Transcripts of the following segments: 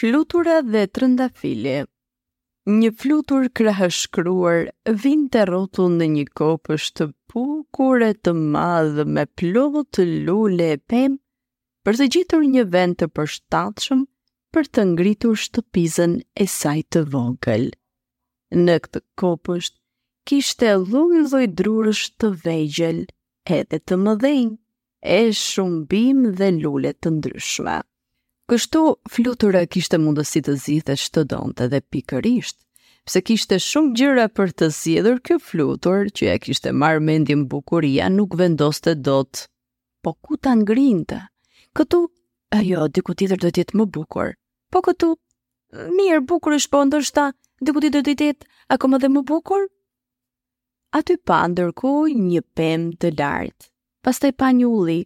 Flutura dhe trëndafili Një flutur krahëshkruar vinte rrotull në një kopsht të bukur e të madh me plot lule e pemë për të gjetur një vend të përshtatshëm për të ngritur shtëpizën e saj të vogël. Në këtë kopsht kishte lloj-lloj drurësh të vegjël, edhe të mëdhenj, e shumë bimë dhe lule të ndryshme. Kështu flutura kishte mundësi të zgjidhte ç'të donte dhe pikërisht pse kishte shumë gjëra për të zgjedhur kjo flutur që ia kishte marrë mendjen bukuria nuk vendoste dot Po ku ta ngrinte? Këtu, jo, diku tjetër do të jetë më bukur. Po këtu, mirë, bukur është, po ndoshta diku tjetër do të jetë akoma dhe më bukur. Aty pa ndërkohë një pemë të lartë, pastaj pa një ulli,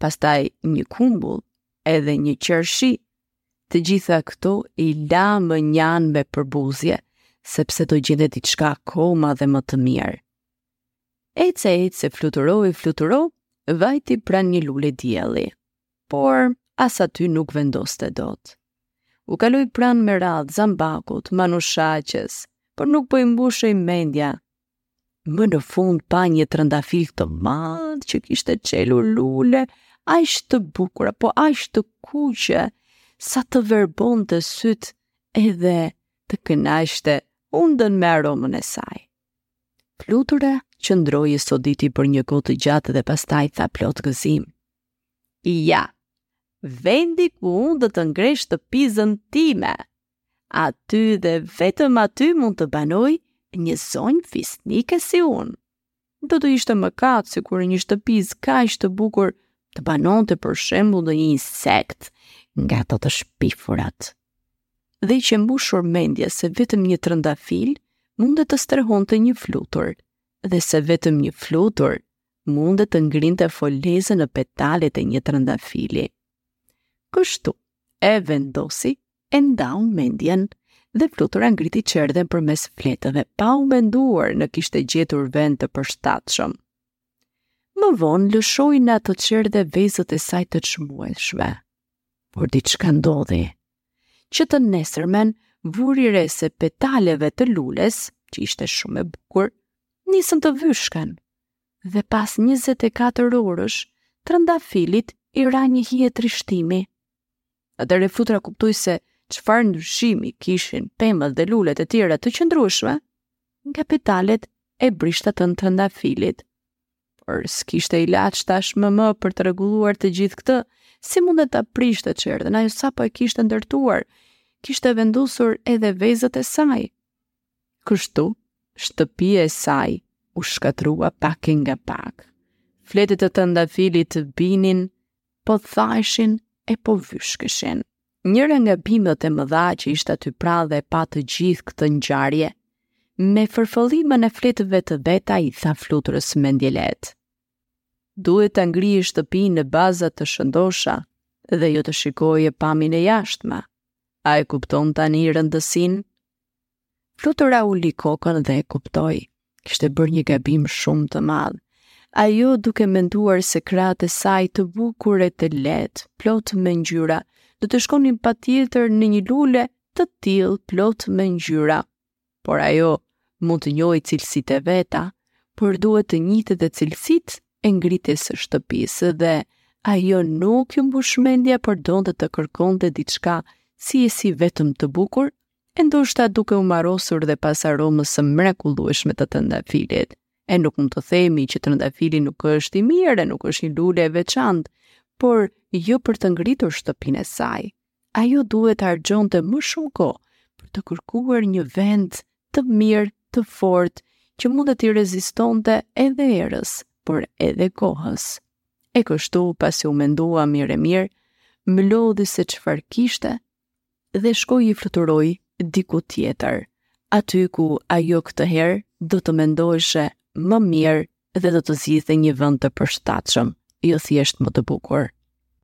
pastaj një kumbull, edhe një qershi. Të gjitha këto i la mënjanë me përbuzje, sepse do gjente diçka akoma dhe më të mirë. Ec e ec, fluturo e fluturo, vajti pranë një lule dielli. Por, as aty nuk vendoste dot. U kaloi pranë me radhë zambakut, manushaqes, por nuk po i mbushej mendja. Më në fund pa një trëndafil të madh që kishte çelur lule, aq të bukura, po aq të kuqe, sa të verbonte sytë edhe të kënaqte hundën me aromën e saj. Flutura qëndroi e soditi për një kohë të gjatë dhe pastaj tha plot gëzim. Ja, vendi ku unë do të ngre shtëpizën time. Aty dhe vetëm aty mund të banojë një zonjë fisnike si unë. Do të ishte mëkat sikur një shtëpizë kaq të bukur të banonte për shembull një insekt nga ato të shpifurat. dhe i qe mbushur mendja se vetëm një trëndafil mundte të strehonte një flutur dhe se vetëm një flutur mundte të ngrinte folezën në petalet e një trëndafili. Kështu, e vendosi, e ndau mendjen, dhe flutura ngriti çerdhen përmes fletëve, pa u menduar në kishte gjetur vend të përshtatshëm. Më vonë lëshoi në atë çerdhe vezët e saj të çmueshme, Por diçka ndodhi. Që të nesërmen, vuri re se petaleve të lules, që ishte shumë e bukur, nisën të vyshken. Dhe pas 24 orësh, trëndafilit i ra një hije trishtimi. Atëherë flutura kuptoi se çfarë ndryshimi kishin pemët dhe lulet e tjera të qëndrueshme, nga petalet e brishta të trëndafilit. Por s'kishte ilaç tashmë më për të rregulluar të gjithë këtë. Si mund ta prishte çerdhen, ajo sapo e kishte ndërtuar, kishte vendosur edhe vezët e saj. Kështu, shtëpia e saj u shkatërrua pak e nga pak. Fletët e trëndafilit binin po thaheshin e po vyshkeshin. Njëra nga bimët e mëdha që ishte aty pranë dhe pa të gjithë këtë ngjarje, me fërfëllimën e fletëve të veta i tha fluturës mendjelehtë. Duhet ta ngrije shtëpinë në baza të shëndosha dhe jo të shikoje pamjen e jashtme. A e kupton tani rëndësinë? Flutura uli kokën dhe e kuptoi. Kishte bërë një gabim shumë të madh. Ajo duke menduar se krahët e saj të bukur e të lehtë, plot me ngjyra, do të shkonin patjetër në një lule të tillë plot me ngjyra. Por ajo mund të njohë cilësitë e veta, por duhet të njihte dhe cilësitë e ngritjes së shtëpisë dhe ajo nuk iu mbush mendja por donte të kërkonte diçka si e si vetëm të bukur e ndoshta duke u marrosur dhe pas aromës së mrekullueshme të trëndafilit. E nuk mund të themi që trëndafili nuk është i mirë e nuk është një lule e veçantë, por jo për të ngritur shtëpinë e saj. Ajo duhet të harxhonte më shumë kohë për të kërkuar një vend të mirë, të fortë, që mund t'i rezistonte edhe erës, por edhe kohës. E kështu, pasi u mendua mirë e mirë, mblodhi se çfarë kishte dhe shkoi e fluturoi diku tjetër, aty ku ajo këtë herë do të mendohesh më mirë dhe do të zgjidhte një vend të përshtatshëm, jo thjesht më të bukur.